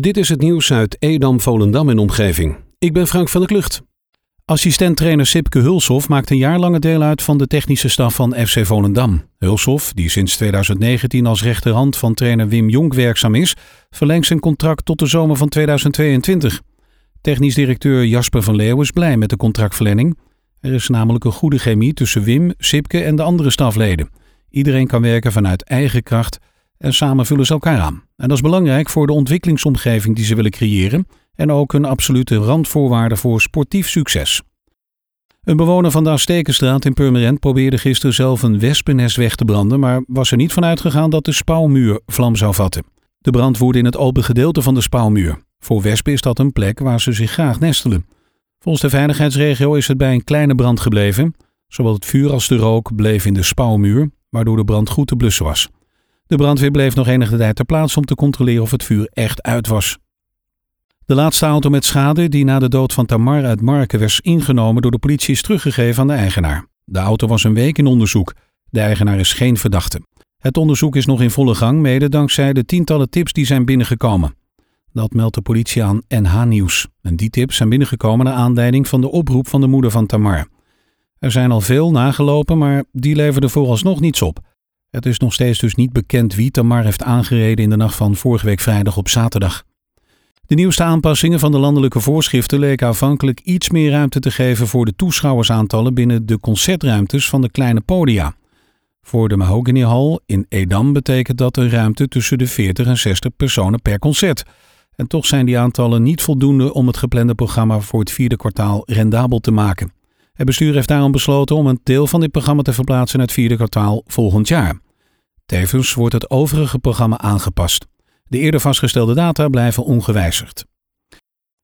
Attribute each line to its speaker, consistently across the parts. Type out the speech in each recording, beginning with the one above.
Speaker 1: Dit is het nieuws uit Edam, Volendam en omgeving. Ik ben Frank van der Klucht. Assistent-trainer Sipke Hulshoff maakt een jaar lange deel uit van de technische staf van FC Volendam. Hulshoff, die sinds 2019 als rechterhand van trainer Wim Jonk werkzaam is, verlengt zijn contract tot de zomer van 2022. Technisch directeur Jasper van Leeuwen is blij met de contractverlenging. Er is namelijk een goede chemie tussen Wim, Sipke en de andere stafleden. Iedereen kan werken vanuit eigen kracht en samen vullen ze elkaar aan. En dat is belangrijk voor de ontwikkelingsomgeving die ze willen creëren en ook een absolute randvoorwaarde voor sportief succes. Een bewoner van de Aztekenstraat in Purmerend probeerde gisteren zelf een wespennest weg te branden, maar was er niet van uitgegaan dat de spouwmuur vlam zou vatten. De brand woedde in het open gedeelte van de spouwmuur. Voor wespen is dat een plek waar ze zich graag nestelen. Volgens de veiligheidsregio is het bij een kleine brand gebleven. Zowel het vuur als de rook bleef in de spouwmuur, waardoor de brand goed te blussen was. De brandweer bleef nog enige tijd ter plaatse om te controleren of het vuur echt uit was. De laatste auto met schade die na de dood van Tamar uit Marken werd ingenomen door de politie is teruggegeven aan de eigenaar. De auto was een week in onderzoek. De eigenaar is geen verdachte. Het onderzoek is nog in volle gang, mede dankzij de tientallen tips die zijn binnengekomen. Dat meldt de politie aan NH Nieuws. En die tips zijn binnengekomen naar aanleiding van de oproep van de moeder van Tamar. Er zijn al veel nagelopen, maar die leverden vooralsnog niets op. Het is nog steeds dus niet bekend wie Tamar heeft aangereden in de nacht van vorige week vrijdag op zaterdag. De nieuwste aanpassingen van de landelijke voorschriften leken aanvankelijk iets meer ruimte te geven voor de toeschouwersaantallen binnen de concertruimtes van de kleine podia. Voor de Mahogany Hall in Edam betekent dat een ruimte tussen de 40 en 60 personen per concert. En toch zijn die aantallen niet voldoende om het geplande programma voor het vierde kwartaal rendabel te maken. Het bestuur heeft daarom besloten om een deel van dit programma te verplaatsen naar het vierde kwartaal volgend jaar. Tevens wordt het overige programma aangepast. De eerder vastgestelde data blijven ongewijzigd.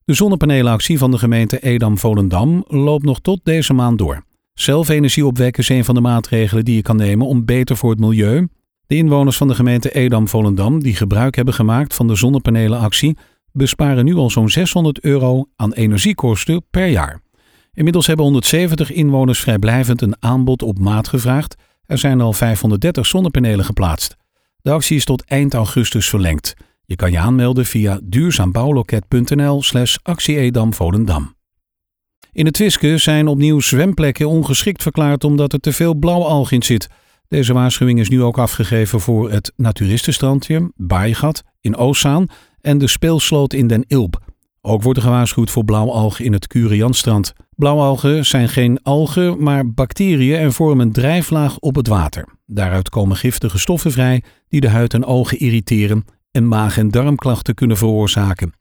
Speaker 1: De zonnepanelenactie van de gemeente Edam-Volendam loopt nog tot deze maand door. Zelfenergie opwekken is een van de maatregelen die je kan nemen om beter voor het milieu. De inwoners van de gemeente Edam-Volendam die gebruik hebben gemaakt van de zonnepanelenactie besparen nu al zo'n 600 euro aan energiekosten per jaar. Inmiddels hebben 170 inwoners vrijblijvend een aanbod op maat gevraagd. Er zijn al 530 zonnepanelen geplaatst. De actie is tot eind augustus verlengd. Je kan je aanmelden via duurzaambouwloket.nl slash actieedam In het Twiske zijn opnieuw zwemplekken ongeschikt verklaard omdat er te veel blauwalg in zit. Deze waarschuwing is nu ook afgegeven voor het Naturistenstrandje, Baaigat in Oostzaan en de speelsloot in Den Ilp. Ook wordt er gewaarschuwd voor blauwalgen in het Curianstrand. Blauwalgen zijn geen algen, maar bacteriën en vormen een drijflaag op het water. Daaruit komen giftige stoffen vrij die de huid en ogen irriteren en maag- en darmklachten kunnen veroorzaken.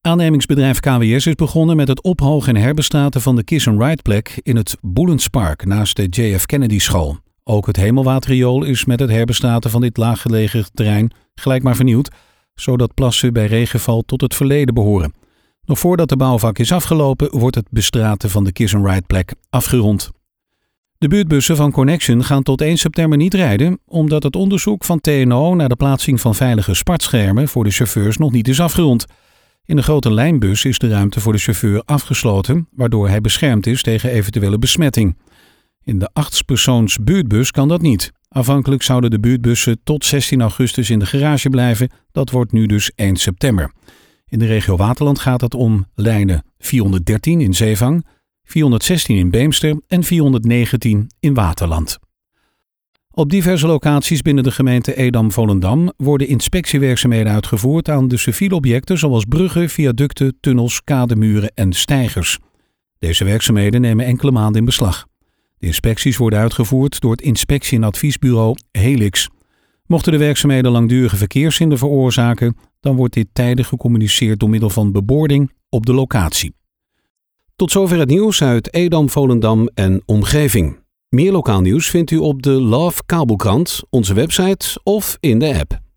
Speaker 1: Aannemingsbedrijf KWS is begonnen met het ophogen en herbestraten van de Kiss and Ride plek in het Boelens Park naast de JF Kennedy School. Ook het hemelwaterriool is met het herbestraten van dit laaggelegen terrein gelijk maar vernieuwd, zodat plassen bij regenval tot het verleden behoren. Nog voordat de bouwvak is afgelopen, wordt het bestraten van de Kiss and Ride plek afgerond. De buurtbussen van Connection gaan tot 1 september niet rijden, omdat het onderzoek van TNO naar de plaatsing van veilige spartschermen voor de chauffeurs nog niet is afgerond. In de grote lijnbus is de ruimte voor de chauffeur afgesloten, waardoor hij beschermd is tegen eventuele besmetting. In de achtpersoons buurtbus kan dat niet. Afhankelijk zouden de buurtbussen tot 16 augustus in de garage blijven. Dat wordt nu dus 1 september. In de regio Waterland gaat het om lijnen 413 in Zeevang, 416 in Beemster en 419 in Waterland. Op diverse locaties binnen de gemeente Edam-Volendam worden inspectiewerkzaamheden uitgevoerd aan de civiele objecten zoals bruggen, viaducten, tunnels, kademuren en steigers. Deze werkzaamheden nemen enkele maanden in beslag. De inspecties worden uitgevoerd door het inspectie- en adviesbureau Helix. Mochten de werkzaamheden langdurige verkeershinder veroorzaken, dan wordt dit tijdig gecommuniceerd door middel van beboording op de locatie. Tot zover het nieuws uit Edam, Volendam en omgeving. Meer lokaal nieuws vindt u op de Love Kabelkrant, onze website of in de app.